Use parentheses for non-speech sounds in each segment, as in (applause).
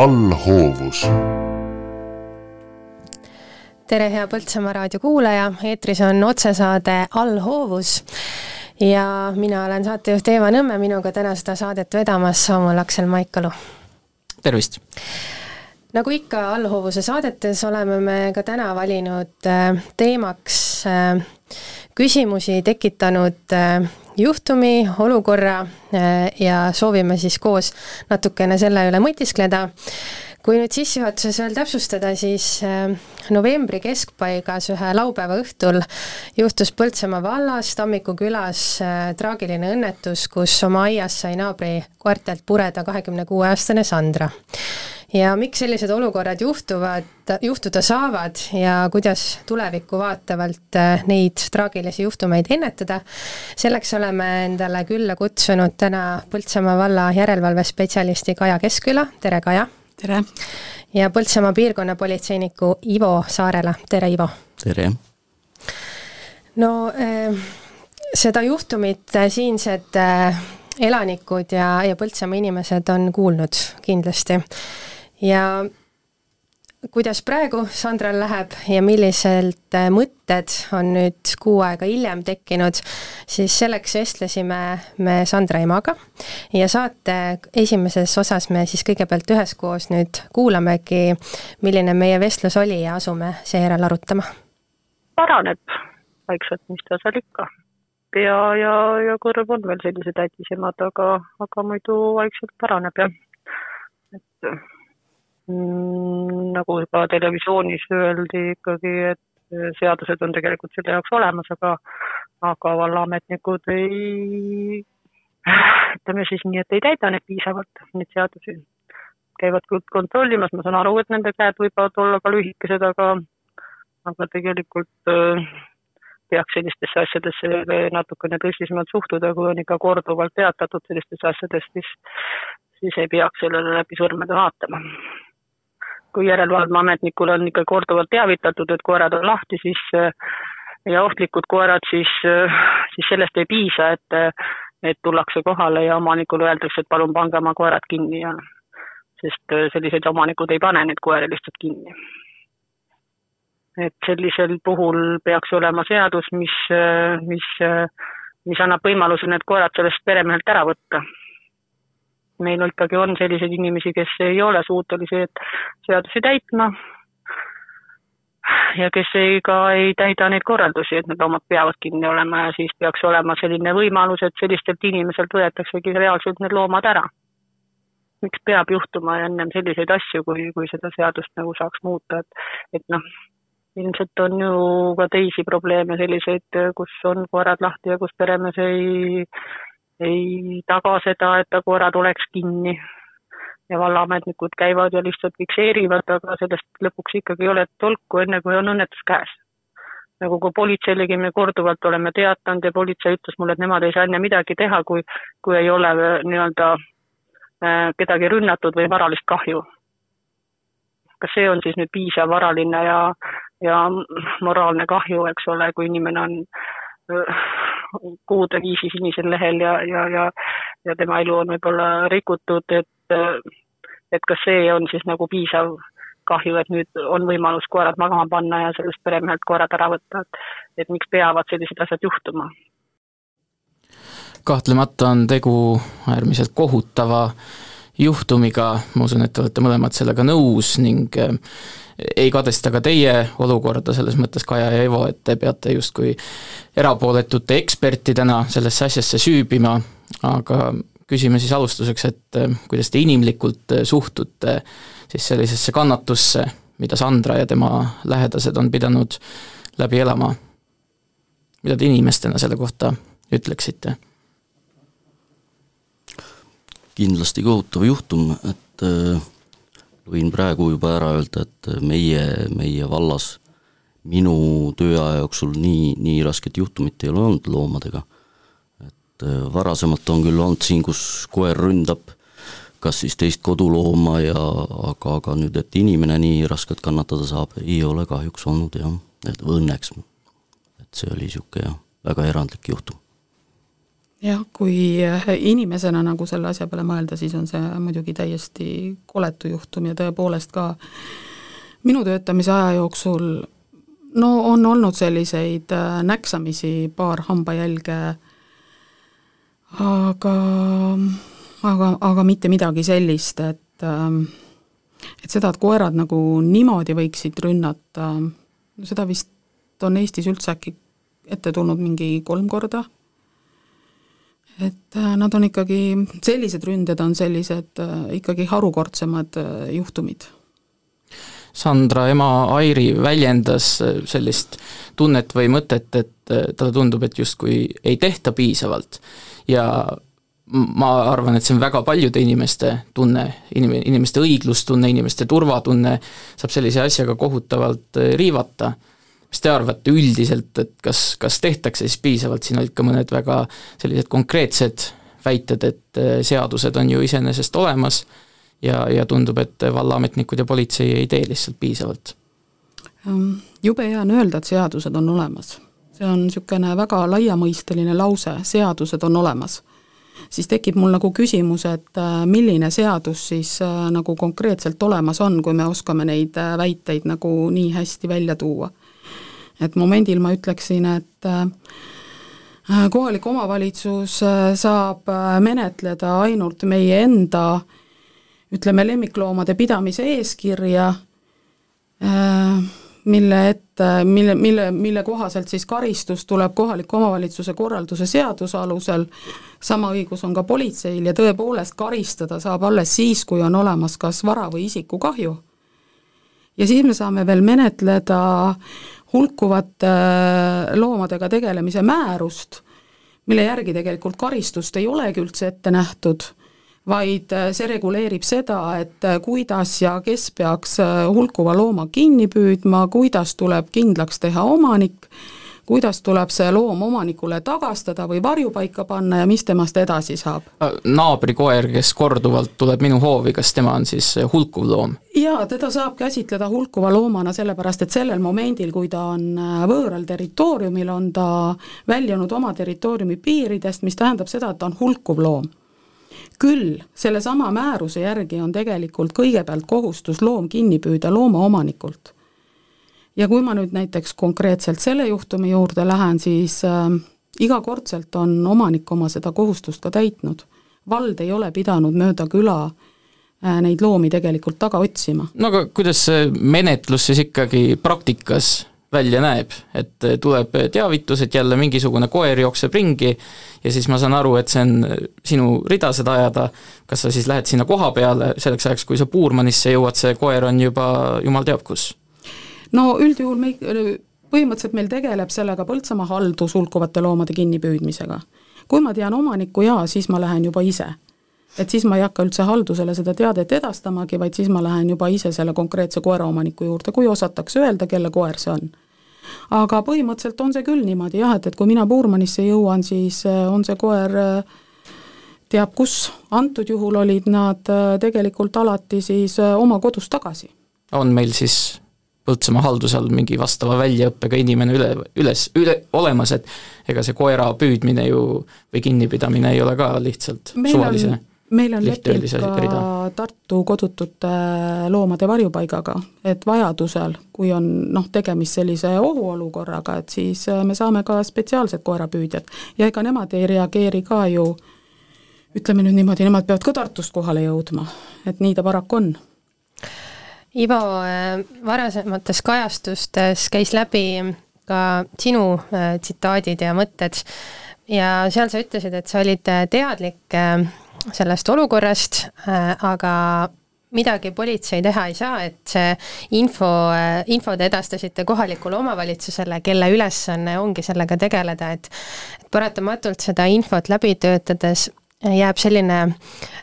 allhoovus. tere, hea Põltsamaa raadio kuulaja, eetris on otsesaade Allhoovus ja mina olen saatejuht Eeva Nõmme, minuga täna seda saadet vedamas Samuel Aksel Maikalu. tervist! nagu ikka allhoovuse saadetes oleme me ka täna valinud äh, teemaks äh, küsimusi tekitanud äh, juhtumi, olukorra ja soovime siis koos natukene selle üle mõtiskleda. Kui nüüd sissejuhatuses veel täpsustada, siis äh, novembri keskpaigas ühe laupäeva õhtul juhtus Põltsamaa vallas Tammiku külas äh, traagiline õnnetus, kus oma aias sai naabri koertelt pureda kahekümne kuue aastane Sandra ja miks sellised olukorrad juhtuvad, juhtuda saavad ja kuidas tulevikku vaatavalt äh, neid traagilisi juhtumeid ennetada, selleks oleme endale külla kutsunud täna Põltsamaa valla järelevalvespetsialisti Kaja Keskküla, tere Kaja! tere! ja Põltsamaa piirkonnapolitseiniku Ivo Saarela, tere Ivo! tere! no eh, seda juhtumit eh, siinsed eh, elanikud ja, ja Põltsamaa inimesed on kuulnud kindlasti ja kuidas praegu Sandral läheb ja millised äh, mõtted on nüüd kuu aega hiljem tekkinud, siis selleks vestlesime me Sandra emaga ja saate esimeses osas me siis kõigepealt üheskoos nüüd kuulamegi, milline meie vestlus oli ja asume seejärel arutama. paraneb vaikselt, mis ta seal ikka. pea ja, ja kõrv on veel sellised ätisemad, aga, aga muidu vaikselt paraneb jah, et nagu juba televisioonis öeldi ikkagi, et seadused on tegelikult selle jaoks olemas, aga, aga vallaametnikud ei, ütleme siis nii, et ei täida neid piisavalt, neid seadusi. käivad küll kontrollimas, ma saan aru, et nende käed võivad olla ka lühikesed, aga, aga tegelikult äh, peaks sellistesse asjadesse natukene tõsisemalt suhtuda, kui on ikka korduvalt teatatud sellistest asjadest, siis, siis ei peaks sellele läbi sõrmede vaatama kui järelevalveametnikul on ikka korduvalt teavitatud, et koerad on lahti, siis ja ohtlikud koerad, siis, siis sellest ei piisa, et, et tullakse kohale ja omanikule öeldakse, et palun pange oma koerad kinni ja sest sellised omanikud ei pane neid koeri lihtsalt kinni. et sellisel puhul peaks olema seadus, mis, mis, mis annab võimaluse need koerad sellest peremehelt ära võtta meil ikkagi on selliseid inimesi, kes ei ole suutelised seadusi täitma ja kes ei, ka ei täida neid korraldusi, et need loomad peavad kinni olema ja siis peaks olema selline võimalus, et sellistelt inimeselt võetaksegi reaalselt need loomad ära. miks peab juhtuma ennem selliseid asju, kui, kui seda seadust nagu saaks muuta, et, et noh, ilmselt on ju ka teisi probleeme selliseid, kus on koerad lahti ja kus peremees ei, ei taga seda, et koerad oleks kinni ja vallaametnikud käivad ja lihtsalt fikseerivad, aga sellest lõpuks ikkagi ei ole tolku, enne kui on õnnetus käes. nagu ka politseilegi me korduvalt oleme teatanud ja politsei ütles mulle, et nemad ei saa enne midagi teha, kui, kui ei ole äh, nii-öelda äh, kedagi rünnatud või varalist kahju. kas see on siis nüüd piisav varaline ja, ja moraalne kahju, eks ole, kui inimene on kuude viisi sinisel lehel ja, ja, ja, ja tema elu on võib-olla rikutud, et, et kas see on siis nagu piisav kahju, et nüüd on võimalus koerad magama panna ja sellest peremehelt koerad ära võtta, et, et miks peavad sellised asjad juhtuma? kahtlemata on tegu äärmiselt kohutava juhtumiga, ma usun, et te olete mõlemad sellega nõus ning ei kadesta ka teie olukorda selles mõttes, Kaja ja Ivo, et te peate justkui erapooletute ekspertidena sellesse asjasse süübima, aga küsime siis alustuseks, et eh, kuidas te inimlikult eh, suhtute siis sellisesse kannatusse, mida Sandra ja tema lähedased on pidanud läbi elama. mida te inimestena selle kohta ütleksite? Kindlasti kohutav juhtum, et äh, võin praegu juba ära öelda, et meie, meie vallas minu tööaja jooksul nii, nii rasket juhtumit ei ole olnud loomadega. et äh, varasemalt on küll olnud siin, kus koer ründab kas siis teist kodulooma ja aga, aga nüüd, et inimene nii raskelt kannatada saab, ei ole kahjuks olnud jah, et õnneks. et see oli niisugune jah, väga erandlik juhtum. Jah, kui inimesena nagu selle asja peale mõelda, siis on see muidugi täiesti koletu juhtum ja tõepoolest ka minu töötamise aja jooksul no on olnud selliseid äh, näksamisi, paar hambajälge, aga, aga, aga mitte midagi sellist, et ähm, et seda, et koerad nagu niimoodi võiksid rünnata, seda vist on Eestis üldse äkki ette tulnud mingi kolm korda. Et äh, nad on ikkagi, sellised ründed on sellised äh, ikkagi harukordsemad juhtumid Sandra ema Airi väljendas äh, sellist tunnet või mõtet, et äh, talle tundub, et justkui ei tehta piisavalt ja ma arvan, et see on väga paljude inimeste tunne, inim-, inimeste õiglustunne, inimeste turvatunne saab sellise asjaga kohutavalt äh, riivata. Mis te arvate üldiselt, et kas, kas tehtakse siis piisavalt, siin olid ka mõned väga sellised konkreetsed väited, et seadused on ju iseenesest olemas ja, ja tundub, et vallaametnikud ja politsei ei tee lihtsalt piisavalt. Ehm, jube hea on öelda, et seadused on olemas. see on niisugune väga laiamõisteline lause, seadused on olemas. siis tekib mul nagu küsimus, et äh, milline seadus siis äh, nagu konkreetselt olemas on, kui me oskame neid väiteid nagu nii hästi välja tuua. Et momendil ma ütleksin, et kohalik omavalitsus saab menetleda ainult meie enda äh, ütleme, lemmikloomade pidamise eeskirja, äh, mille ette, mille, mille, mille kohaselt siis karistus tuleb kohaliku omavalitsuse korralduse seaduse alusel, sama õigus on ka politseil ja tõepoolest karistada saab alles siis, kui on olemas kas vara või isiku kahju. Ja siis me saame veel menetleda hulkuvate äh, loomadega tegelemise määrust, mille järgi tegelikult karistust ei olegi üldse ette nähtud vaid äh, see reguleerib seda, et äh, kuidas ja kes peaks hulkuva looma kinni püüdma, kuidas tuleb kindlaks teha omanik, kuidas tuleb see loom omanikule tagastada või varjupaika panna ja mis temast edasi saab? naabri koer, kes korduvalt tuleb minu hoovi, kas tema on siis hulkuv loom? jaa, teda saab käsitleda hulkuva loomana, sellepärast et sellel momendil, kui ta on võõral territooriumil, on ta väljunud oma territooriumi piiridest, mis tähendab seda, et ta on hulkuv loom küll sellesama määruse järgi on tegelikult kõigepealt kohustus loom kinni püüda loomaomanikult. Ja kui ma nüüd näiteks konkreetselt selle juhtumi juurde lähen, siis äh, igakordselt on omanik oma seda kohustust ka täitnud. vald ei ole pidanud mööda küla äh, neid loomi tegelikult taga otsima. no aga kuidas see menetlus siis ikkagi praktikas välja näeb, et tuleb teavitus, et jälle mingisugune koer jookseb ringi ja siis ma saan aru, et see on sinu rida seda ajada, kas sa siis lähed sinna koha peale, selleks ajaks, kui sa Puurmanisse jõuad, see koer on juba jumal teab kus? No üldjuhul me, põhimõtteliselt meil tegeleb sellega Põltsamaa haldus hulkuvate loomade kinnipüüdmisega. kui ma tean omanikku jaa, siis ma lähen juba ise et siis ma ei hakka üldse haldusele seda teadet edastamagi, vaid siis ma lähen juba ise selle konkreetse koeraomaniku juurde, kui osatakse öelda, kelle koer see on. aga põhimõtteliselt on see küll niimoodi jah, et, et kui mina Puurmanisse jõuan, siis äh, on see koer äh, teab kus, antud juhul olid nad äh, tegelikult alati siis oma kodus tagasi. on meil siis Põltsamaa halduse all mingi vastava väljaõppega inimene üle, üles, üle, olemas, et ega see koera püüdmine ju või kinnipidamine ei ole ka lihtsalt meil suvalise on meil on leping ka Tartu kodutute loomade varjupaigaga, et vajadusel, kui on noh, tegemist sellise ohuolukorraga, et siis äh, me saame ka spetsiaalsed koerapüüdjad ja ega nemad ei reageeri ka ju ütleme nüüd niimoodi, nemad peavad ka Tartust kohale jõudma, et nii ta paraku on. Ivo, äh, varasemates kajastustes käis läbi ka sinu äh, tsitaadid ja mõtted. Ja seal sa ütlesid, et sa olid teadlik sellest olukorrast, äh, aga midagi politsei teha ei saa, et see info, äh, info te edastasite kohalikule omavalitsusele, kelle ülesanne ongi sellega tegeleda, et paratamatult seda infot läbi töötades jääb selline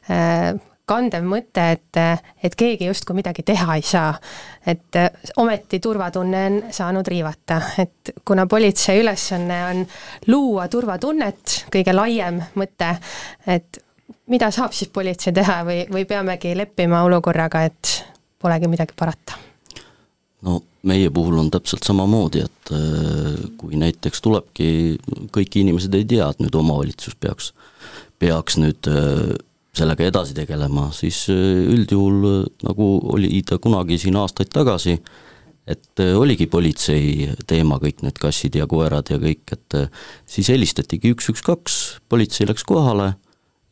äh, kandev mõte, et, et keegi justkui midagi teha ei saa. et ometi turvatunne on saanud riivata, et kuna politsei ülesanne on luua turvatunnet, kõige laiem mõte, et mida saab siis politsei teha või, või peamegi leppima olukorraga, et polegi midagi parata? no meie puhul on täpselt samamoodi, et kui näiteks tulebki, kõik inimesed ei tea, et nüüd omavalitsus peaks, peaks nüüd sellega edasi tegelema, siis üldjuhul nagu oli ta kunagi siin aastaid tagasi, et oligi politsei teema, kõik need kassid ja koerad ja kõik, et siis helistatigi üks, üks, kaks, politsei läks kohale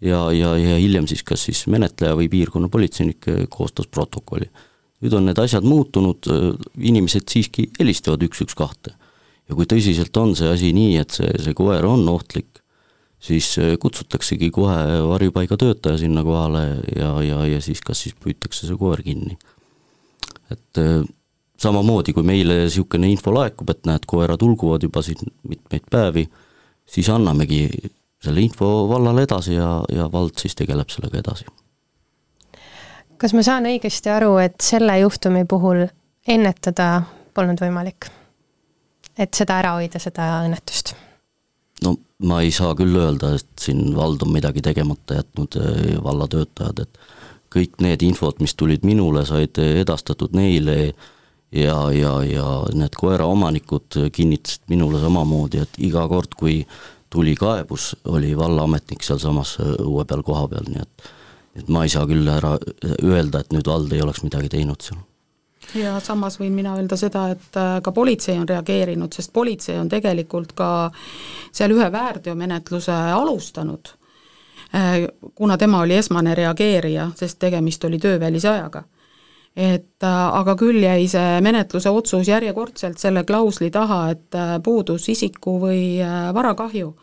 ja, ja, ja hiljem siis kas siis menetleja või piirkonnapolitseinik koostas protokolli. nüüd on need asjad muutunud, inimesed siiski helistavad üks, üks, kahte. ja kui tõsiselt on see asi nii, et see, see koer on ohtlik, siis kutsutaksegi kohe varjupaiga töötaja sinna kohale ja, ja, ja siis kas siis püütakse see koer kinni. et samamoodi, kui meile niisugune info laekub, et näed, koerad ulguvad juba siin mitmeid päevi, siis annamegi selle info vallale edasi ja, ja vald siis tegeleb sellega edasi. kas ma saan õigesti aru, et selle juhtumi puhul ennetada polnud võimalik? et seda ära hoida, seda õnnetust? no ma ei saa küll öelda, et siin vald on midagi tegemata jätnud, eh, vallatöötajad, et kõik need infod, mis tulid minule, said edastatud neile ja, ja, ja need koeraomanikud kinnitasid minule samamoodi, et iga kord, kui tuli kaebus, oli vallaametnik sealsamas õue peal kohapeal, nii et et ma ei saa küll ära öelda, et nüüd vald ei oleks midagi teinud seal ja samas võin mina öelda seda, et äh, ka politsei on reageerinud, sest politsei on tegelikult ka seal ühe väärteomenetluse alustanud, äh, kuna tema oli esmane reageerija, sest tegemist oli töövälise ajaga. et äh, aga küll jäi see menetluse otsus järjekordselt selle klausli taha, et puudus isiku või varakahju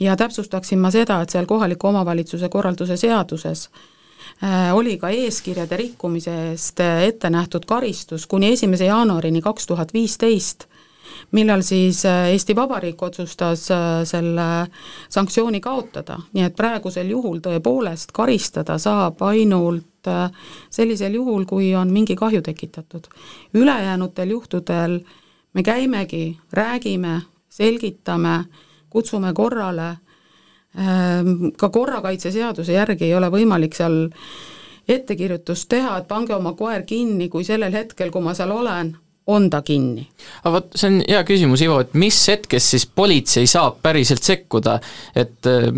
ja täpsustaksin ma seda, et seal kohaliku omavalitsuse korralduse seaduses oli ka eeskirjade rikkumise eest äh, ette nähtud karistus kuni esimese jaanuarini kaks tuhat viisteist, millal siis äh, Eesti Vabariik otsustas selle sanktsiooni kaotada, nii et praegusel juhul tõepoolest karistada saab ainult sellisel juhul, kui on mingi kahju tekitatud. ülejäänutel juhtudel me käimegi, räägime, selgitame kutsume korrale, ka korrakaitseseaduse järgi ei ole võimalik seal ettekirjutust teha, et pange oma koer kinni, kui sellel hetkel, kui ma seal olen, on ta kinni. aga vot, see on hea küsimus, Ivo, et mis hetkest siis politsei saab päriselt sekkuda, et äh,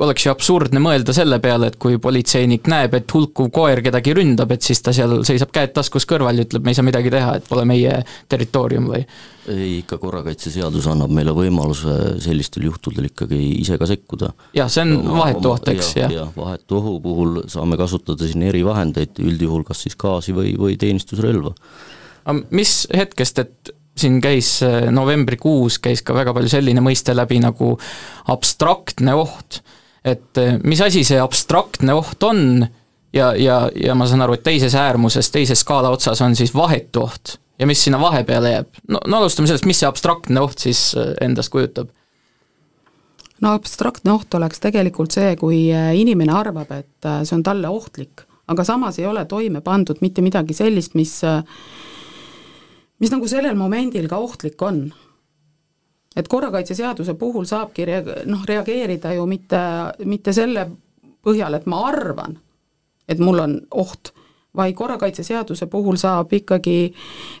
oleks ju absurdne mõelda selle peale, et kui politseinik näeb, et hulkuv koer kedagi ründab, et siis ta seal seisab käed taskus kõrval ja ütleb, me ei saa midagi teha, et pole meie territoorium või? ei, ikka korrakaitseseadus annab meile võimaluse sellistel juhtudel ikkagi ise ka sekkuda. jah, see on oma, vahetu oht, eks, jah ja,. vahetu ohu puhul saame kasutada siin erivahendeid, üldjuhul kas siis gaasi või, või teenistusrelva aga mis hetkest, et siin käis äh, novembrikuus, käis ka väga palju selline mõiste läbi nagu abstraktne oht. Et äh, mis asi see abstraktne oht on ja, ja, ja ma saan aru, et teises äärmuses, teises skaala otsas on siis vahetu oht ja mis sinna vahepeale jääb? no, no alustame sellest, mis see abstraktne oht siis äh, endast kujutab? no abstraktne oht oleks tegelikult see, kui inimene arvab, et see on talle ohtlik, aga samas ei ole toime pandud mitte midagi sellist, mis mis nagu sellel momendil ka ohtlik on. Et korrakaitseseaduse puhul saabki rea-, noh, reageerida ju mitte, mitte selle põhjal, et ma arvan, et mul on oht, vaid korrakaitseseaduse puhul saab ikkagi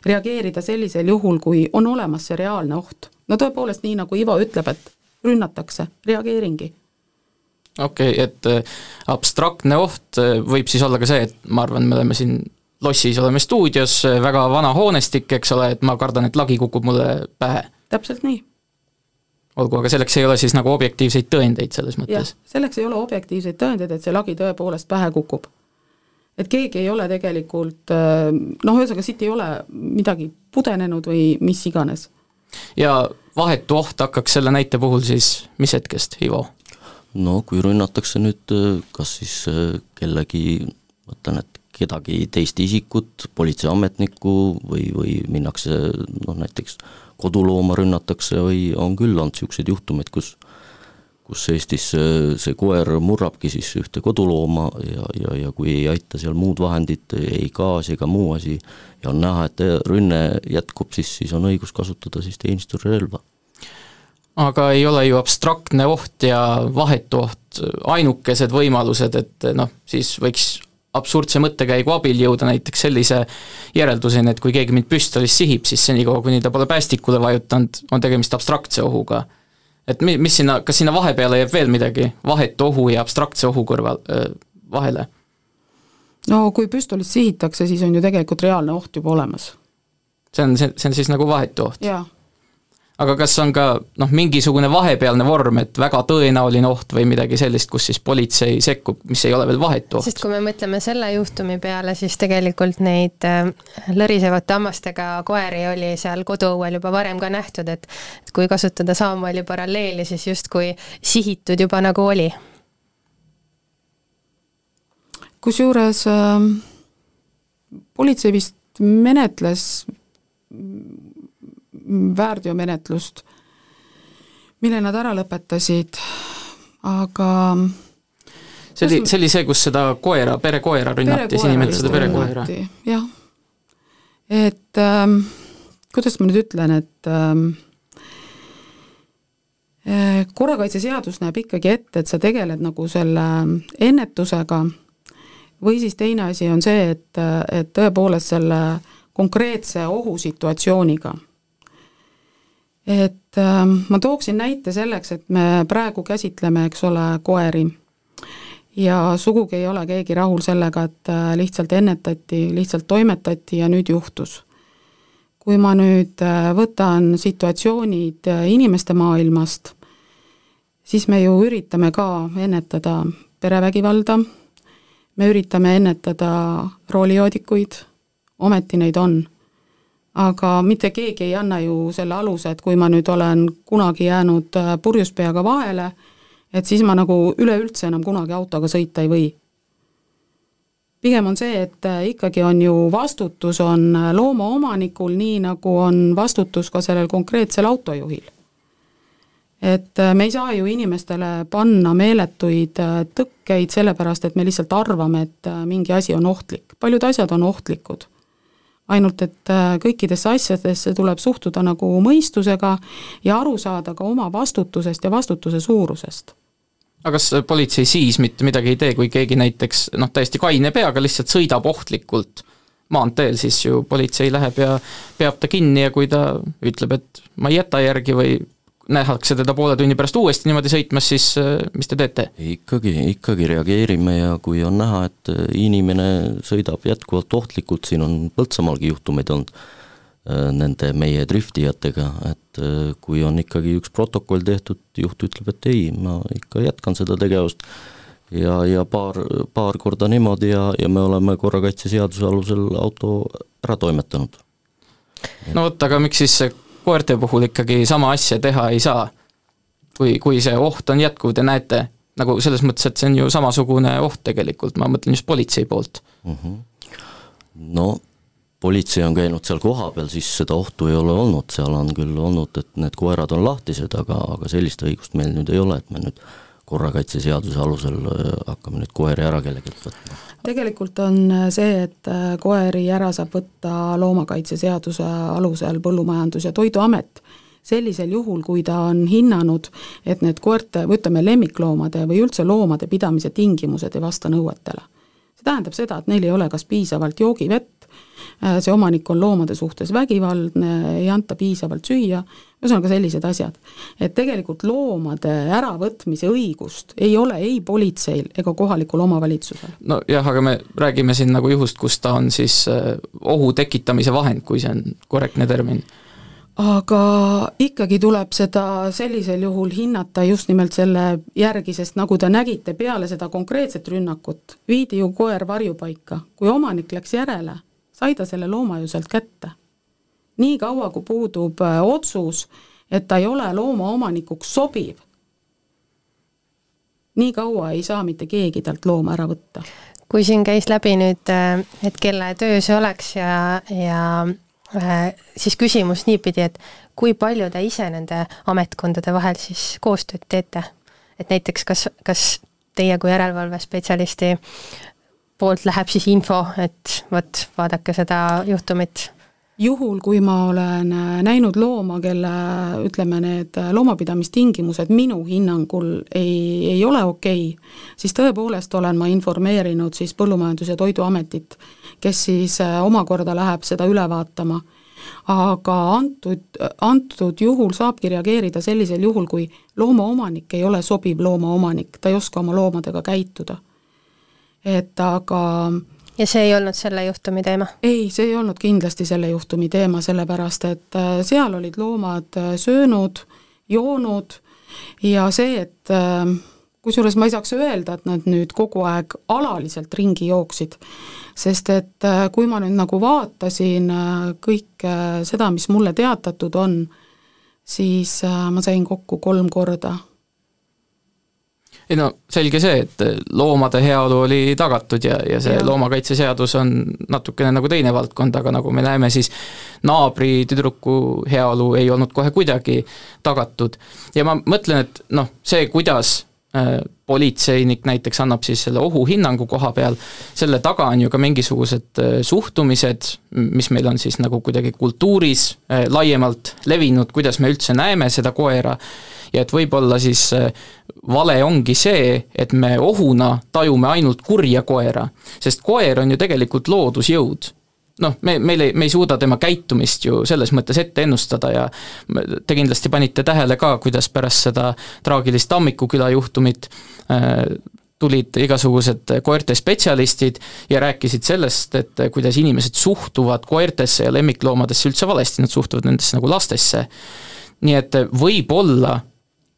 reageerida sellisel juhul, kui on olemas see reaalne oht. no tõepoolest, nii nagu Ivo ütleb, et rünnatakse, reageeringi okei okay,, et äh, abstraktne oht äh, võib siis olla ka see, et ma arvan, me oleme siin lossis oleme stuudios, väga vana hoonestik, eks ole, et ma kardan, et lagi kukub mulle pähe. täpselt nii. Olgu, aga selleks ei ole siis nagu objektiivseid tõendeid selles mõttes? selleks ei ole objektiivseid tõendeid, et see lagi tõepoolest pähe kukub. et keegi ei ole tegelikult noh, ühesõnaga siit ei ole midagi pudenenud või mis iganes. ja vahetu oht hakkaks selle näite puhul siis mis hetkest, Ivo? no kui rünnatakse nüüd kas siis kellegi, mõtlen, et kedagi teist isikut, politseiametnikku või, või minnakse noh, näiteks kodulooma rünnatakse või on küll olnud niisuguseid juhtumeid, kus kus Eestis see, see koer murrabki siis ühte kodulooma ja, ja, ja kui ei aita seal muud vahendid, ei gaas ega muu asi, ja on näha, et rünne jätkub, siis, siis on õigus kasutada siis teenistusrelva. aga ei ole ju abstraktne oht ja vahetu oht ainukesed võimalused, et noh, siis võiks absurdse mõttekäigu abil jõuda näiteks sellise järelduseni, et kui keegi mind püstolist sihib, siis senikaua, kuni ta pole päästikule vajutanud, on tegemist abstraktse ohuga. et mi-, mis sinna, kas sinna vahepeale jääb veel midagi, vahetu ohu ja abstraktse ohu kõrval, vahele? no kui püstolist sihitakse, siis on ju tegelikult reaalne oht juba olemas. see on, see, see on siis nagu vahetu oht? jaa aga kas on ka noh, mingisugune vahepealne vorm, et väga tõenäoline oht või midagi sellist, kus siis politsei sekkub, mis ei ole veel vahetu oht? sest kui me mõtleme selle juhtumi peale, siis tegelikult neid äh, lõrisevate hammastega koeri oli seal koduõuel juba varem ka nähtud, et et kui kasutada samamoodi paralleeli, siis justkui sihitud juba nagu oli. kusjuures äh, politsei vist menetles väärteomenetlust, mille nad ära lõpetasid, aga see oli, see oli see, kus seda koera, perekoera rünnati, siis nimetati seda perekoera? jah. et ähm, kuidas ma nüüd ütlen, et ähm, äh, korrakaitseseadus näeb ikkagi ette, et sa tegeled nagu selle ennetusega või siis teine asi on see, et, et tõepoolest selle konkreetse ohusituatsiooniga et äh, ma tooksin näite selleks, et me praegu käsitleme, eks ole, koeri. Ja sugugi ei ole keegi rahul sellega, et äh, lihtsalt ennetati, lihtsalt toimetati ja nüüd juhtus. kui ma nüüd äh, võtan situatsioonid äh, inimeste maailmast, siis me ju üritame ka ennetada perevägivalda, me üritame ennetada roolijoodikuid, ometi neid on aga mitte keegi ei anna ju selle aluse, et kui ma nüüd olen kunagi jäänud äh, purjus peaga vahele, et siis ma nagu üleüldse enam kunagi autoga sõita ei või. pigem on see, et äh, ikkagi on ju vastutus on äh, loomaomanikul, nii nagu on vastutus ka sellel konkreetsel autojuhil. et me ei saa ju inimestele panna meeletuid tõkkeid sellepärast, et me lihtsalt arvame, et mingi asi on ohtlik, paljud asjad on ohtlikud ainult et äh, kõikidesse asjadesse tuleb suhtuda nagu mõistusega ja aru saada ka oma vastutusest ja vastutuse suurusest. aga kas politsei siis mitte midagi ei tee, kui keegi näiteks noh, täiesti kaine peaga lihtsalt sõidab ohtlikult maanteel, siis ju politsei läheb ja peab ta kinni ja kui ta ütleb, et ma ei jäta järgi või nähakse teda poole tunni pärast uuesti niimoodi sõitmas, siis äh, mis te teete? ikkagi, ikkagi reageerime ja kui on näha, et äh, inimene sõidab jätkuvalt ohtlikult, siin on Põltsamaalgi juhtumeid olnud äh, nende meie driftijatega, et kui on ikkagi üks protokoll tehtud, juht ütleb, et ei, ma ikka jätkan seda tegevust, ja, ja paar, paar korda niimoodi ja, ja me oleme korrakaitseseaduse alusel auto ära toimetanud. no vot, aga miks siis see koerte puhul ikkagi sama asja teha ei saa. kui, kui see oht on jätkuv, te näete, nagu selles mõttes, et see on ju samasugune oht tegelikult, ma mõtlen just politsei poolt mm. -hmm. no politsei on käinud seal kohapeal, siis seda ohtu ei ole olnud, seal on küll olnud, et need koerad on lahtised, aga, aga sellist õigust meil nüüd ei ole, et me nüüd korrakaitseseaduse alusel äh, hakkame nüüd koeri ära kellelgi võtma tegelikult on äh, see, et äh, koeri ära saab võtta loomakaitseseaduse alusel Põllumajandus- ja Toiduamet, sellisel juhul, kui ta on hinnanud, et need koerte või ütleme, lemmikloomade või üldse loomade pidamise tingimused ei vasta nõuetele. see tähendab seda, et neil ei ole kas piisavalt joogivett, see omanik on loomade suhtes vägivaldne, ei anta piisavalt süüa, ühesõnaga sellised asjad. et tegelikult loomade äravõtmise õigust ei ole ei politseil ega kohalikul omavalitsusel. nojah, aga me räägime siin nagu juhust, kus ta on siis äh, ohu tekitamise vahend, kui see on korrektne termin aga ikkagi tuleb seda sellisel juhul hinnata just nimelt selle järgi, sest nagu te nägite, peale seda konkreetset rünnakut viidi ju koer varjupaika, kui omanik läks järele, sai ta selle looma ju sealt kätte. nii kaua, kui puudub äh, otsus, et ta ei ole loomaomanikuks sobiv, nii kaua ei saa mitte keegi talt looma ära võtta. kui siin käis läbi nüüd, äh, et kelle töö see oleks ja, ja äh, siis küsimus niipidi, et kui palju te ise nende ametkondade vahel siis koostööd teete? et näiteks kas, kas teie kui järelevalvespetsialisti poolt läheb siis info, et vot, vaadake seda juhtumit? juhul, kui ma olen äh, näinud looma, kelle ütleme, need loomapidamistingimused minu hinnangul ei, ei ole okei okay,, siis tõepoolest olen ma informeerinud siis Põllumajandus- ja Toiduametit, kes siis äh, omakorda läheb seda üle vaatama. aga antud, antud juhul saabki reageerida sellisel juhul, kui loomaomanik ei ole sobiv loomaomanik, ta ei oska oma loomadega käituda. Et aga ja see ei olnud selle juhtumi teema? ei, see ei olnud kindlasti selle juhtumi teema, sellepärast et äh, seal olid loomad äh, söönud, joonud ja see, et äh, kusjuures ma ei saaks öelda, et nad nüüd kogu aeg alaliselt ringi jooksid, sest et kui ma nüüd nagu vaatasin kõike seda, mis mulle teatatud on, siis ma sain kokku kolm korda ei no selge see, et loomade heaolu oli tagatud ja, ja see ja. loomakaitseseadus on natukene nagu teine valdkond, aga nagu me näeme, siis naabri tüdruku heaolu ei olnud kohe kuidagi tagatud. ja ma mõtlen, et noh, see, kuidas äh, politseinik näiteks annab siis selle ohuhinnangu koha peal, selle taga on ju ka mingisugused äh, suhtumised, mis meil on siis nagu kuidagi kultuuris äh, laiemalt levinud, kuidas me üldse näeme seda koera ja et võib-olla siis äh, vale ongi see, et me ohuna tajume ainult kurja koera, sest koer on ju tegelikult loodusjõud noh, me, meil ei, me ei suuda tema käitumist ju selles mõttes ette ennustada ja te kindlasti panite tähele ka, kuidas pärast seda traagilist Tammiku küla juhtumit äh, tulid igasugused koerte spetsialistid ja rääkisid sellest, et kuidas inimesed suhtuvad koertesse ja lemmikloomadesse üldse valesti, nad suhtuvad nendesse nagu lastesse. nii et võib-olla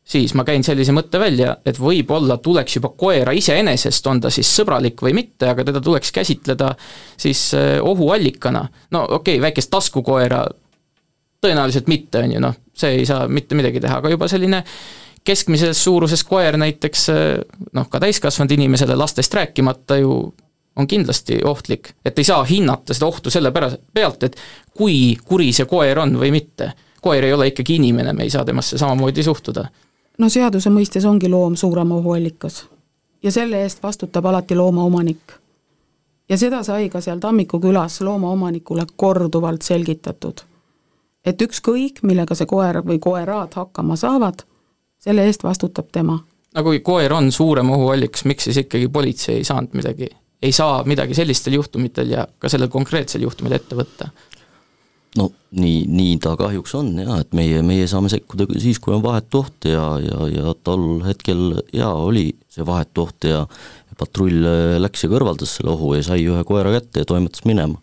siis ma käin sellise mõtte välja, et võib-olla tuleks juba koera iseenesest, on ta siis sõbralik või mitte, aga teda tuleks käsitleda siis äh, ohuallikana. no okei okay,, väikest taskukoera tõenäoliselt mitte, on ju, noh, see ei saa mitte midagi teha, aga juba selline keskmises suuruses koer näiteks äh, noh, ka täiskasvanud inimesele lastest rääkimata ju on kindlasti ohtlik, et ei saa hinnata seda ohtu selle pärast, pealt, et kui kuri see koer on või mitte. koer ei ole ikkagi inimene, me ei saa temasse samamoodi suhtuda no seaduse mõistes ongi loom suurem ohuallikas ja selle eest vastutab alati loomaomanik. ja seda sai ka seal Tammiku külas loomaomanikule korduvalt selgitatud. et ükskõik, millega see koer või koerad hakkama saavad, selle eest vastutab tema. no kui koer on suurem ohuallikas, miks siis ikkagi politsei ei saanud midagi, ei saa midagi sellistel juhtumitel ja ka sellel konkreetsel juhtumil ette võtta? No nii, nii ta kahjuks on jah, et meie, meie saame sekkuda siis, kui on vahetu oht ja, ja, ja tol hetkel jaa, oli see vahetu oht ja patrull läks ja kõrvaldas selle ohu ja sai ühe koera kätte ja toimetas minema.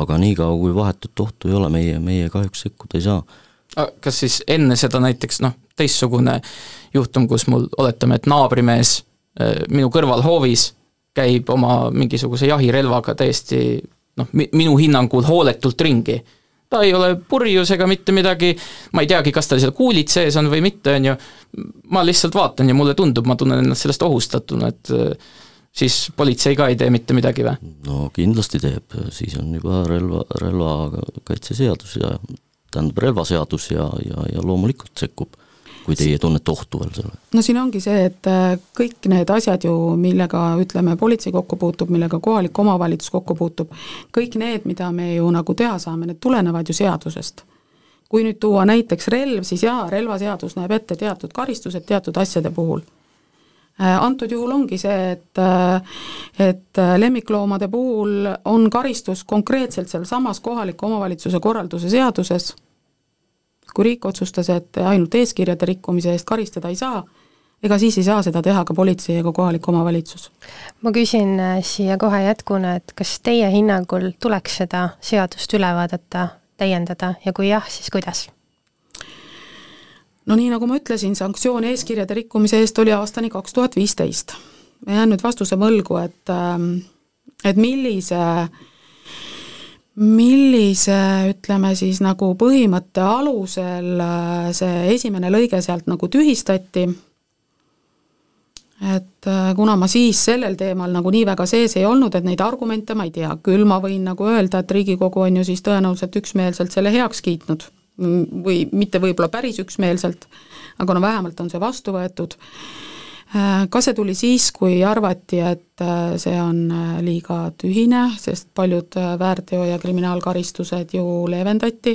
aga niikaua, kui vahetut ohtu ei ole, meie, meie kahjuks sekkuda ei saa. kas siis enne seda näiteks noh, teistsugune juhtum, kus mul oletame, et naabrimees äh, minu kõrval hoovis käib oma mingisuguse jahirelvaga täiesti noh, minu hinnangul hooletult ringi ta ei ole purjus ega mitte midagi, ma ei teagi, kas tal seal kuulid sees on või mitte, on ju, ma lihtsalt vaatan ja mulle tundub, ma tunnen ennast sellest ohustatuna, et äh, siis politsei ka ei tee mitte midagi või? no kindlasti teeb, siis on juba relva, relvakaitseseadus ja tähendab relvaseadus ja, ja, ja loomulikult sekkub kui teie tunnete ohtu veel selle? no siin ongi see, et äh, kõik need asjad ju, millega ütleme, politsei kokku puutub, millega kohalik omavalitsus kokku puutub, kõik need, mida me ju nagu teha saame, need tulenevad ju seadusest. kui nüüd tuua näiteks relv, siis jaa, relvaseadus näeb ette teatud karistused teatud asjade puhul äh, antud juhul ongi see, et äh, et lemmikloomade puhul on karistus konkreetselt sealsamas kohaliku omavalitsuse korralduse seaduses kui riik otsustas, et ainult eeskirjade rikkumise eest karistada ei saa, ega siis ei saa seda teha ka politsei ega kohalik omavalitsus. ma küsin äh, siia kohe jätkuna, et kas teie hinnangul tuleks seda seadust üle vaadata, täiendada ja kui jah, siis kuidas? no nii, nagu ma ütlesin, sanktsioon eeskirjade rikkumise eest oli aastani kaks tuhat viisteist. ma jään nüüd vastuse võlgu, et ähm, et millise äh, millise, ütleme siis nagu põhimõtte alusel äh, see esimene lõige sealt nagu tühistati, et äh, kuna ma siis sellel teemal nagu nii väga sees ei olnud, et neid argumente ma ei tea, küll ma võin nagu öelda, et Riigikogu on ju siis tõenäoliselt üksmeelselt selle heaks kiitnud. Või mitte võib-olla päris üksmeelselt, aga no vähemalt on see vastu võetud Ka see tuli siis, kui arvati, et see on liiga tühine, sest paljud väärteo- ja kriminaalkaristused ju leevendati,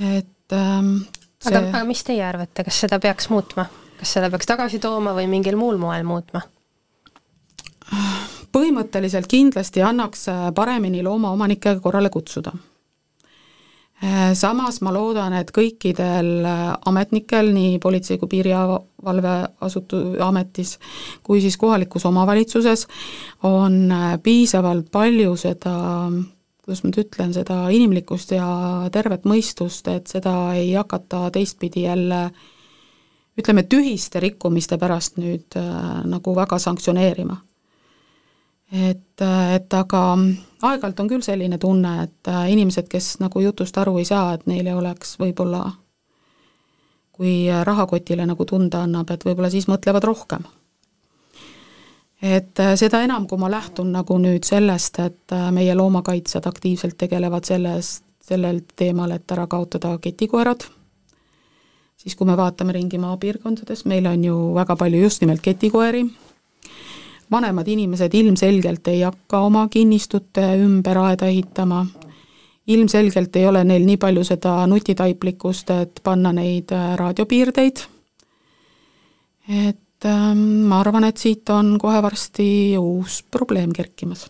et ähm, see... aga, aga mis teie arvate, kas seda peaks muutma? kas seda peaks tagasi tooma või mingil muul moel muutma? põhimõtteliselt kindlasti annaks paremini loomaomanikke korrale kutsuda. Samas ma loodan, et kõikidel ametnikel, nii Politsei- kui Piirivalveasutu-, ametis kui siis kohalikus omavalitsuses, on piisavalt palju seda kuidas ma nüüd ütlen, seda inimlikkust ja tervet mõistust, et seda ei hakata teistpidi jälle ütleme, tühiste rikkumiste pärast nüüd äh, nagu väga sanktsioneerima et, et aga aeg-ajalt on küll selline tunne, et äh, inimesed, kes nagu jutust aru ei saa, et neile oleks võib-olla, kui rahakotile nagu tunda annab, et võib-olla siis mõtlevad rohkem. et äh, seda enam, kui ma lähtun nagu nüüd sellest, et äh, meie loomakaitsjad aktiivselt tegelevad selles, sellel teemal, et ära kaotada ketikoerad, siis kui me vaatame ringi maapiirkondades, meil on ju väga palju just nimelt ketikoeri, vanemad inimesed ilmselgelt ei hakka oma kinnistute ümber aeda ehitama, ilmselgelt ei ole neil nii palju seda nutitaiplikkust, et panna neid äh, raadiopiirdeid, et ähm, ma arvan, et siit on kohe varsti uus probleem kerkimas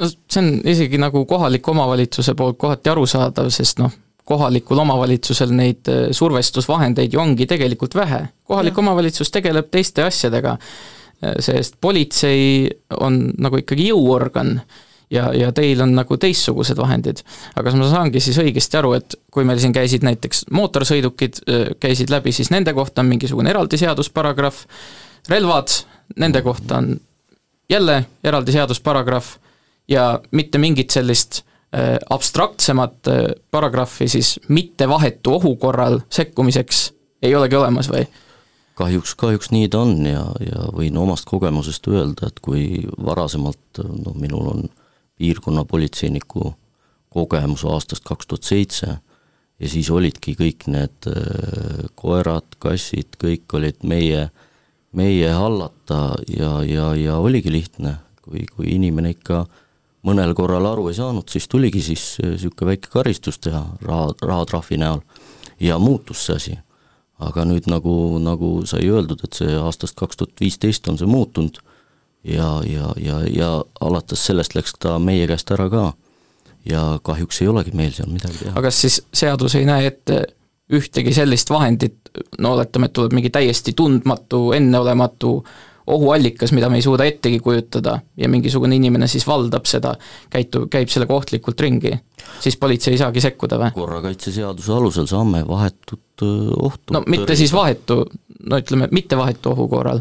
no see on isegi nagu kohaliku omavalitsuse poolt kohati arusaadav, sest noh, kohalikul omavalitsusel neid äh, survestusvahendeid ju ongi tegelikult vähe. kohalik ja. omavalitsus tegeleb teiste asjadega sest politsei on nagu ikkagi jõuorgan ja, ja teil on nagu teistsugused vahendid. aga kas ma saangi siis õigesti aru, et kui meil siin käisid näiteks mootorsõidukid, käisid läbi, siis nende kohta on mingisugune eraldi seadusparagrahv, relvad, nende kohta on jälle eraldi seadusparagrahv ja mitte mingit sellist äh, abstraktsemat äh, paragrahvi siis mittevahetu ohu korral sekkumiseks ei olegi olemas või? Kahjuks, kahjuks nii ta on ja, ja võin omast kogemusest öelda, et kui varasemalt noh, minul on piirkonnapolitseiniku kogemus aastast kaks tuhat seitse ja siis olidki kõik need äh, koerad, kassid, kõik olid meie, meie hallata ja, ja, ja oligi lihtne, kui, kui inimene ikka mõnel korral aru ei saanud, siis tuligi siis niisugune väike karistus teha raha, rahatrahvi näol ja muutus see asi aga nüüd nagu, nagu sai öeldud, et see aastast kaks tuhat viisteist on see muutunud ja, ja, ja, ja alates sellest läks ta meie käest ära ka. ja kahjuks ei olegi meil seal midagi teha. aga kas siis seadus ei näe ette ühtegi sellist vahendit, no oletame, et tuleb mingi täiesti tundmatu, enneolematu ohuallikas, mida me ei suuda ettegi kujutada ja mingisugune inimene siis valdab seda, käitub, käib sellega ohtlikult ringi, siis politsei ei saagi sekkuda või? korrakaitseseaduse alusel saame vahetut ohtu no mitte tõrjuda. siis vahetu, no ütleme, mitte vahetu ohu korral.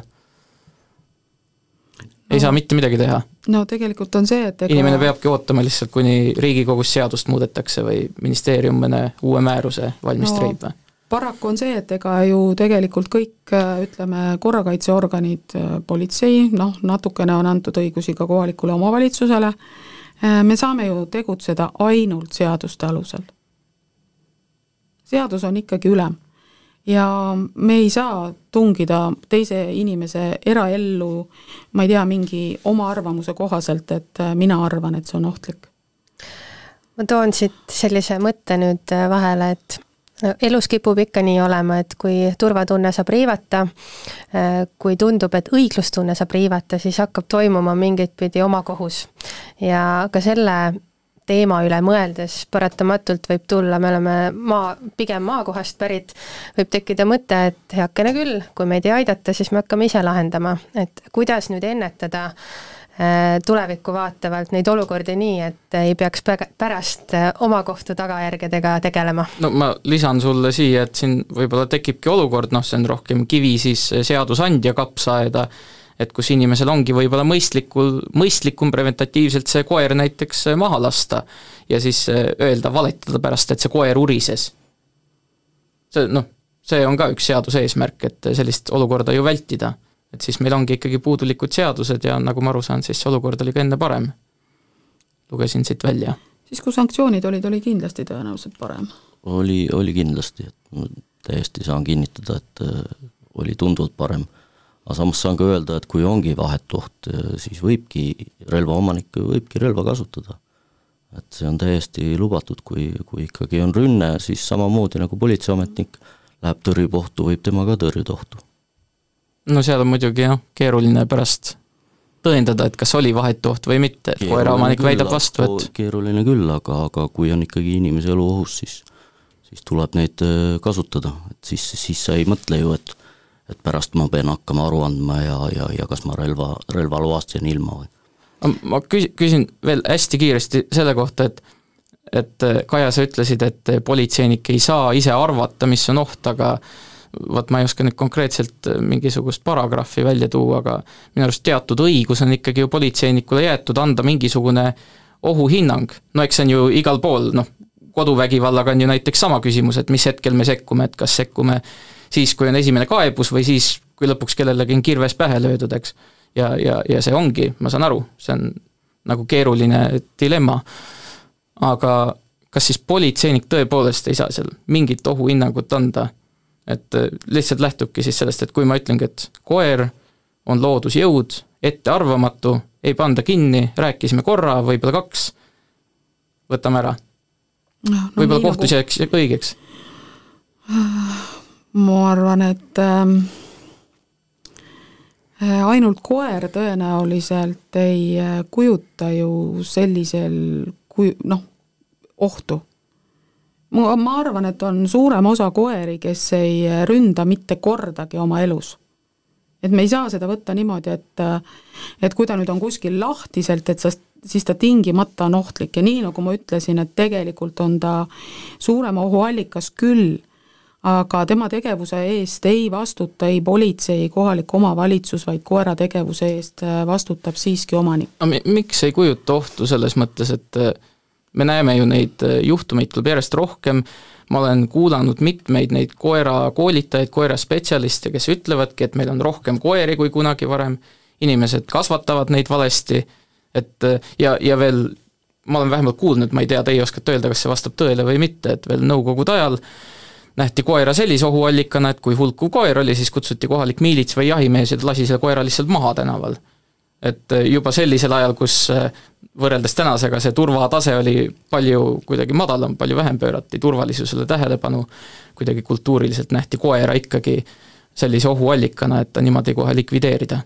ei no, saa mitte midagi teha? no tegelikult on see, et ega inimene peabki ootama lihtsalt, kuni Riigikogus seadust muudetakse või ministeerium mõne uue määruse valmis no, treib või? Paraku on see, et ega ju tegelikult kõik ütleme, korrakaitseorganid, politsei, noh, natukene on antud õigusi ka kohalikule omavalitsusele, me saame ju tegutseda ainult seaduste alusel. seadus on ikkagi ülem ja me ei saa tungida teise inimese eraellu, ma ei tea, mingi oma arvamuse kohaselt, et mina arvan, et see on ohtlik. ma toon siit sellise mõtte nüüd vahele, et elus kipub ikka nii olema, et kui turvatunne saab riivata, äh, kui tundub, et õiglustunne saab riivata, siis hakkab toimuma mingit pidi omakohus. ja ka selle teema üle mõeldes paratamatult võib tulla, me oleme maa, pigem maakohast pärit, võib tekkida mõte, et heakene küll, kui meid ei aidata, siis me hakkame ise lahendama, et kuidas nüüd ennetada äh, tulevikku vaatavalt neid olukordi nii, et ei peaks pärast äh, oma kohtu tagajärgedega tegelema? no ma lisan sulle siia, et siin võib-olla tekibki olukord, noh, see on rohkem kivi siis seadusandja kapsaaeda, et kus inimesel ongi võib-olla mõistlikul, mõistlikum preventatiivselt see koer näiteks maha lasta ja siis äh, öelda, valetada pärast, et see koer urises. see noh, see on ka üks seaduse eesmärk, et sellist olukorda ju vältida et siis meil ongi ikkagi puudulikud seadused ja nagu ma aru saan, siis see olukord oli ka enne parem. lugesin siit välja. siis, kui sanktsioonid olid, oli kindlasti tõenäoliselt parem? oli, oli kindlasti, et ma täiesti saan kinnitada, et äh, oli tunduvalt parem. aga samas saan ka öelda, et kui ongi vahetu oht, siis võibki relvaomanik, võibki relva kasutada. et see on täiesti lubatud, kui, kui ikkagi on rünne, siis samamoodi nagu politseiametnik läheb tõrjub ohtu, võib tema ka tõrjuda ohtu. No seal on muidugi jah, keeruline pärast tõendada, et kas oli vahetu oht või mitte, et koeraomanik väidab vastu, et keeruline küll, aga, aga kui on ikkagi inimese elu ohus, siis siis tuleb neid äh, kasutada, et siis, siis sa ei mõtle ju, et et pärast ma pean hakkama aru andma ja, ja, ja kas ma relva, relvaloast jään ilma või. ma küsin, küsin veel hästi kiiresti selle kohta, et et äh, Kaja, sa ütlesid, et politseinik ei saa ise arvata, mis on oht, aga vot ma ei oska nüüd konkreetselt äh, mingisugust paragrahvi välja tuua, aga minu arust teatud õigus on ikkagi ju politseinikule jäetud anda mingisugune ohuhinnang, no eks see on ju igal pool, noh, koduvägivallaga on ju näiteks sama küsimus, et mis hetkel me sekkume, et kas sekkume siis, kui on esimene kaebus või siis, kui lõpuks kellelegi on kirves pähe löödud, eks. ja, ja, ja see ongi, ma saan aru, see on nagu keeruline dilemma. aga kas siis politseinik tõepoolest ei saa seal mingit ohuhinnangut anda? Et äh, lihtsalt lähtubki siis sellest, et kui ma ütlengi, et koer on loodusjõud, ettearvamatu, ei panda kinni, rääkisime korra, võib-olla kaks, võtame ära no, no võib-olla kohtus nagu... jääks õigeks? (sighs) ma arvan, et ähm, äh, ainult koer tõenäoliselt ei äh, kujuta ju sellisel kuju-, noh, ohtu. Ma, ma arvan, et on suurem osa koeri, kes ei ründa mitte kordagi oma elus. et me ei saa seda võtta niimoodi, et et kui ta nüüd on kuskil lahtiselt, et sa siis ta tingimata on ohtlik ja nii, nagu ma ütlesin, et tegelikult on ta suurema ohuallikas küll, aga tema tegevuse eest ei vastuta ei politsei, ei kohalik omavalitsus, vaid koera tegevuse eest vastutab siiski omanik. aga miks ei kujuta ohtu selles mõttes, et me näeme ju neid äh, juhtumeid tuleb järjest rohkem, ma olen kuulanud mitmeid neid koerakoolitajaid, koeraspetsialiste, kes ütlevadki, et meil on rohkem koeri kui kunagi varem, inimesed kasvatavad neid valesti. Et äh, ja, ja veel ma olen vähemalt kuulnud, ma ei tea, teie oskate öelda, kas see vastab tõele või mitte, et veel nõukogude ajal nähti koera sellise ohuallikana, et kui hulkuv koer oli, siis kutsuti kohalik miilits või jahimees ja lasi selle koera lihtsalt maha tänaval. Et äh, juba sellisel ajal, kus äh, võrreldes tänasega see turvatase oli palju kuidagi madalam, palju vähem pöörati turvalisusele tähelepanu, kuidagi kultuuriliselt nähti koera ikkagi sellise ohuallikana, et ta niimoodi kohe likvideerida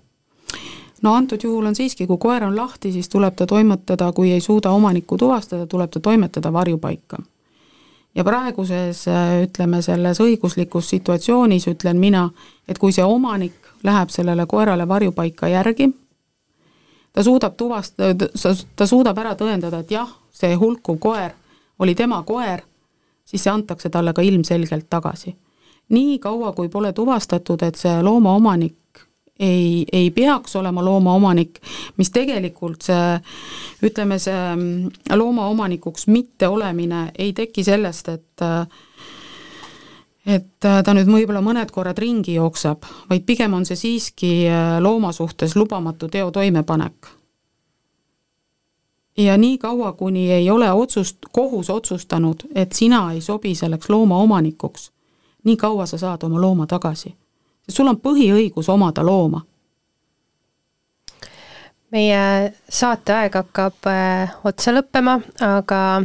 no antud juhul on siiski, kui koer on lahti, siis tuleb ta toimetada, kui ei suuda omanikku tuvastada, tuleb ta toimetada varjupaika. ja praeguses, ütleme, selles õiguslikus situatsioonis ütlen mina, et kui see omanik läheb sellele koerale varjupaika järgi, ta suudab tuvastada, ta suudab ära tõendada, et jah, see hulkuv koer oli tema koer, siis see antakse talle ka ilmselgelt tagasi. nii kaua, kui pole tuvastatud, et see loomaomanik ei, ei peaks olema loomaomanik, mis tegelikult see, ütleme, see mm, loomaomanikuks mitteolemine ei teki sellest, et et ta nüüd võib-olla mõned korrad ringi jookseb, vaid pigem on see siiski looma suhtes lubamatu teo toimepanek. ja nii kaua, kuni ei ole otsust, kohus otsustanud, et sina ei sobi selleks loomaomanikuks, nii kaua sa saad oma looma tagasi sul on põhiõigus omada looma. meie saateaeg hakkab äh, otsa lõppema, aga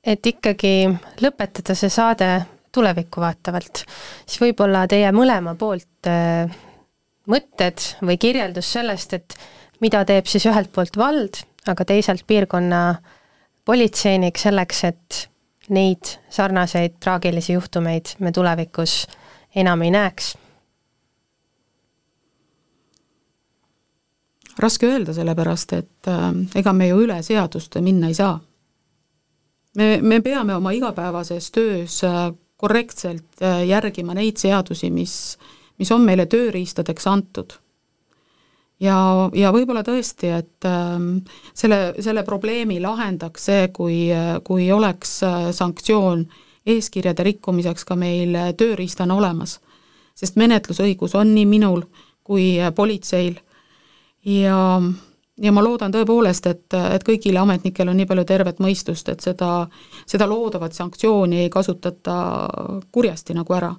et ikkagi lõpetada see saade tulevikku vaatavalt, siis võib-olla teie mõlema poolt äh, mõtted või kirjeldus sellest, et mida teeb siis ühelt poolt vald, aga teisalt piirkonna politseinik selleks, et neid sarnaseid traagilisi juhtumeid me tulevikus enam ei näeks raske öelda, sellepärast et äh, ega me ju üle seaduste minna ei saa. me, me peame oma igapäevases töös äh, korrektselt äh, järgima neid seadusi, mis, mis on meile tööriistadeks antud. ja, ja võib-olla tõesti, et äh, selle, selle probleemi lahendaks see, kui, kui oleks äh, sanktsioon eeskirjade rikkumiseks ka meil tööriistana olemas. sest menetlusõigus on nii minul kui politseil ja, ja ma loodan tõepoolest, et, et kõigil ametnikel on nii palju tervet mõistust, et seda, seda loodavat sanktsiooni ei kasutata kurjasti nagu ära.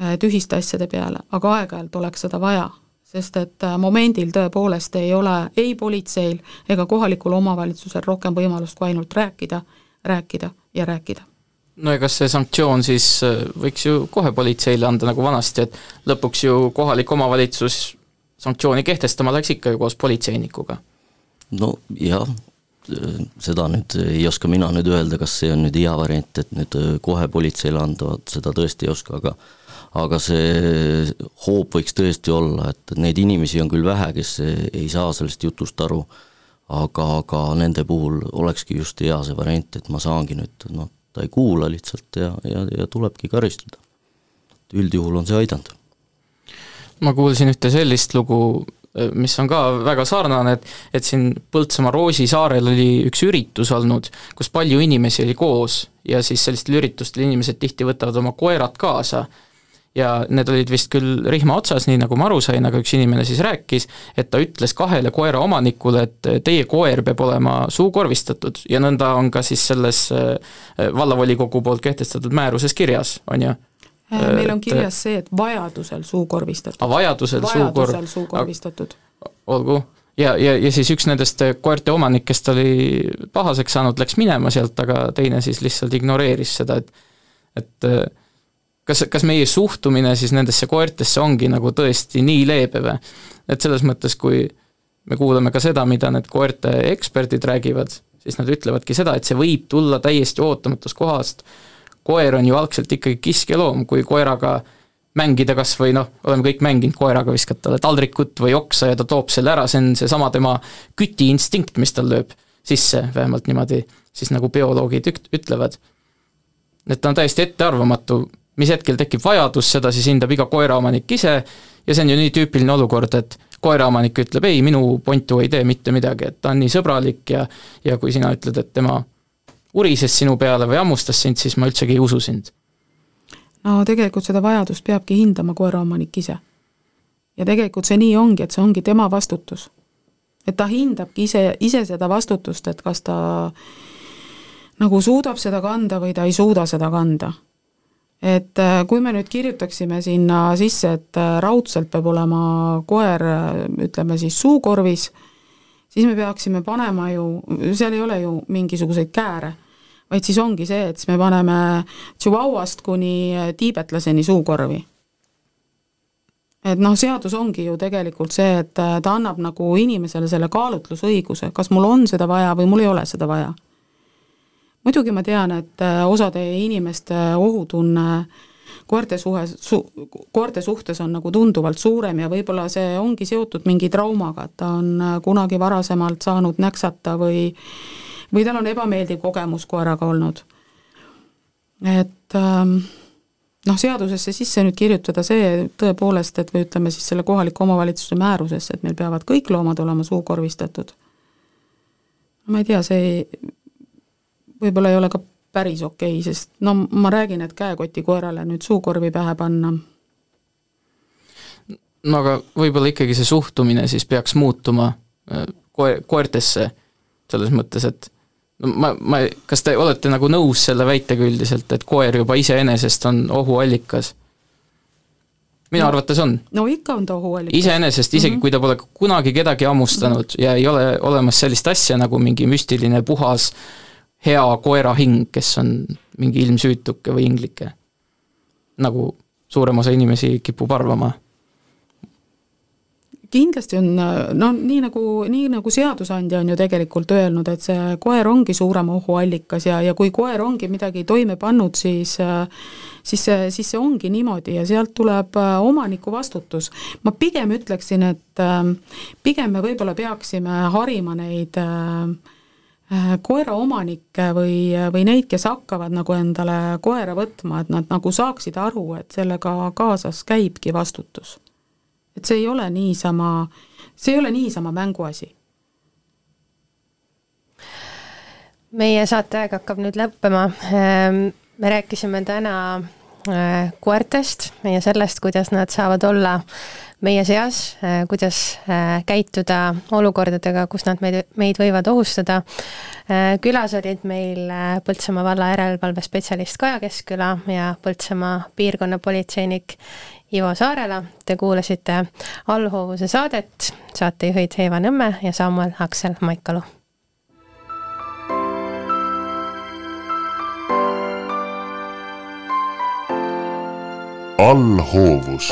äh, tühiste asjade peale, aga aeg-ajalt oleks seda vaja, sest et äh, momendil tõepoolest ei ole ei politseil ega kohalikul omavalitsusel rohkem võimalust kui ainult rääkida, rääkida ja rääkida no ja kas see sanktsioon siis võiks ju kohe politseile anda, nagu vanasti, et lõpuks ju kohalik omavalitsus sanktsiooni kehtestama läks ikka ju koos politseinikuga? no jah, seda nüüd ei oska mina nüüd öelda, kas see on nüüd hea variant, et nüüd kohe politseile anda, vot seda tõesti ei oska, aga aga see hoop võiks tõesti olla, et neid inimesi on küll vähe, kes ei saa sellest jutust aru, aga, aga nende puhul olekski just hea see variant, et ma saangi nüüd noh, ta ei kuula lihtsalt ja, ja, ja tulebki karistada. üldjuhul on see aidanud. Ma kuulsin ühte sellist lugu, mis on ka väga sarnane, et et siin Põltsamaa Roosi saarel oli üks üritus olnud, kus palju inimesi oli koos ja siis sellistel üritustel inimesed tihti võtavad oma koerad kaasa. Ja need olid vist küll rihma otsas, nii nagu ma aru sain, aga üks inimene siis rääkis, et ta ütles kahele koera omanikule, et teie koer peab olema suukorvistatud. Ja nõnda on ka siis selles äh, vallavolikogu poolt kehtestatud määruses kirjas, on ju. Äh, meil on kirjas see, et vajadusel suukorvistatud. vajadusel, vajadusel suukorvistatud. olgu, ja, ja, ja siis üks nendest koerte omanikest oli pahaseks saanud, läks minema sealt, aga teine siis lihtsalt ignoreeris seda, et et äh, kas, kas meie suhtumine siis nendesse koertesse ongi nagu tõesti nii leebe või? et selles mõttes, kui me kuulame ka seda, mida need koerte eksperdid räägivad, siis nad ütlevadki seda, et see võib tulla täiesti ootamatust kohast, koer on ju algselt ikkagi kiskeloom, kui koeraga mängida kas või noh, oleme kõik mänginud koeraga, viskad talle taldrikut või oksa ja ta toob selle ära, see on seesama tema kütiinstinkt, mis tal lööb sisse, vähemalt niimoodi siis nagu bioloogid üt-, ütlevad. et ta on täiesti ettearvamatu, mis hetkel tekib vajadus, seda siis hindab iga koeraomanik ise ja see on ju nii tüüpiline olukord, et koeraomanik ütleb ei, minu pontu ei tee mitte midagi, et ta on nii sõbralik ja ja kui sina ütled, et tema urises sinu peale või hammustas sind, siis ma üldsegi ei usu sind. no tegelikult seda vajadust peabki hindama koeraomanik ise. ja tegelikult see nii ongi, et see ongi tema vastutus. et ta hindabki ise, ise seda vastutust, et kas ta nagu suudab seda kanda või ta ei suuda seda kanda. et äh, kui me nüüd kirjutaksime sinna sisse, et äh, raudselt peab olema koer, äh, ütleme siis suukorvis, siis me peaksime panema ju, seal ei ole ju mingisuguseid kääre, vaid siis ongi see, et siis me paneme Chihuahuast kuni tiibetlaseni suukorvi. et noh, seadus ongi ju tegelikult see, et ta annab nagu inimesele selle kaalutlusõiguse, kas mul on seda vaja või mul ei ole seda vaja. muidugi ma tean, et osade inimeste ohutunne äh, koerte suhe su,, koerte suhtes on nagu tunduvalt suurem ja võib-olla see ongi seotud mingi traumaga, et ta on äh, kunagi varasemalt saanud näksata või või tal on ebameeldiv kogemus koeraga olnud. et ähm, noh, seadusesse sisse nüüd kirjutada see tõepoolest, et või ütleme siis selle kohaliku omavalitsuse määrusesse, et meil peavad kõik loomad olema suukorvistatud. ma ei tea, see võib-olla ei ole ka päris okei okay,, sest no ma räägin, et käekotikoerale nüüd suukorvi pähe panna. no aga võib-olla ikkagi see suhtumine siis peaks muutuma äh, koe-, koertesse, selles mõttes, et no ma, ma, kas te olete nagu nõus selle väitega üldiselt, et koer juba iseenesest on ohuallikas? minu no, arvates on. no ikka on ta ohuallikas. iseenesest, isegi mm -hmm. kui ta pole kunagi kedagi hammustanud mm -hmm. ja ei ole olemas sellist asja nagu mingi müstiline puhas äh, hea koera hing, kes on mingi ilmsüütuke või inglike. nagu suurem osa inimesi kipub arvama. kindlasti on, no nii nagu, nii nagu seadusandja on ju tegelikult öelnud, et see koer ongi suurem ohuallikas ja, ja kui koer ongi midagi toime pannud, siis siis see, siis see ongi niimoodi ja sealt tuleb omaniku vastutus. ma pigem ütleksin, et pigem me võib-olla peaksime harima neid äh, Äh, koeraomanikke või, või neid, kes hakkavad nagu endale koera võtma, et nad nagu saaksid aru, et sellega kaasas käibki vastutus. et see ei ole niisama, see ei ole niisama mänguasi. meie saateaeg hakkab nüüd lõppema, ähm, me rääkisime täna äh, koertest ja sellest, kuidas nad saavad olla meie seas, kuidas käituda olukordadega, kus nad meid, meid võivad ohustada. külas olid meil Põltsamaa valla järelevalvespetsialist Kaja Keskküla ja Põltsamaa piirkonnapolitseinik Ivo Saarela, te kuulasite allhoovuse saadet, saatejuhid Eeva Nõmme ja Samuel Aksel Maikalu. Allhoovus